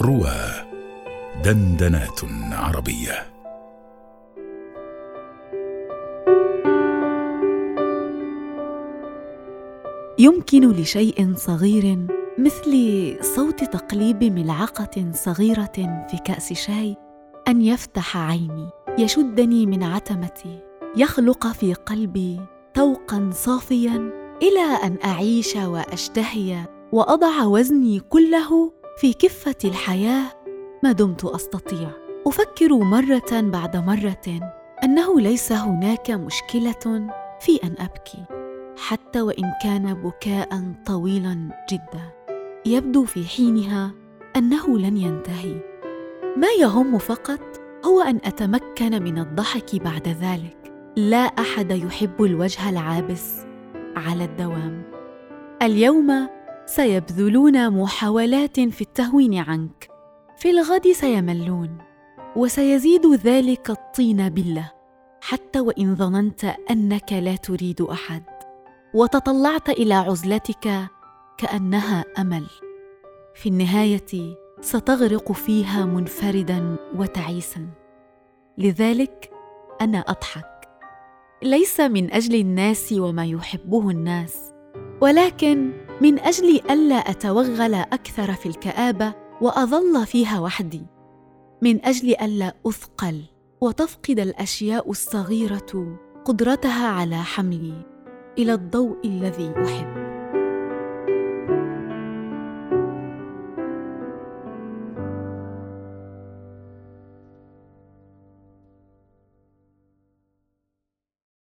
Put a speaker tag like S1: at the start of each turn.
S1: روى دندنات عربية.
S2: يمكن لشيء صغير مثل صوت تقليب ملعقة صغيرة في كأس شاي أن يفتح عيني يشدني من عتمتي يخلق في قلبي طوقا صافيا إلى أن أعيش وأشتهي وأضع وزني كله في كفة الحياة ما دمت أستطيع. أفكر مرة بعد مرة أنه ليس هناك مشكلة في أن أبكي حتى وإن كان بكاء طويلا جدا. يبدو في حينها أنه لن ينتهي. ما يهم فقط هو أن أتمكن من الضحك بعد ذلك. لا أحد يحب الوجه العابس على الدوام. اليوم سيبذلون محاولات في التهوين عنك. في الغد سيملون وسيزيد ذلك الطين بله حتى وإن ظننت أنك لا تريد أحد وتطلعت إلى عزلتك كأنها أمل. في النهاية ستغرق فيها منفردا وتعيسا. لذلك أنا أضحك. ليس من أجل الناس وما يحبه الناس ولكن من أجل ألا أتوغل أكثر في الكآبة وأظل فيها وحدي. من أجل ألا أثقل وتفقد الأشياء الصغيرة قدرتها على حملي إلى الضوء الذي أحب.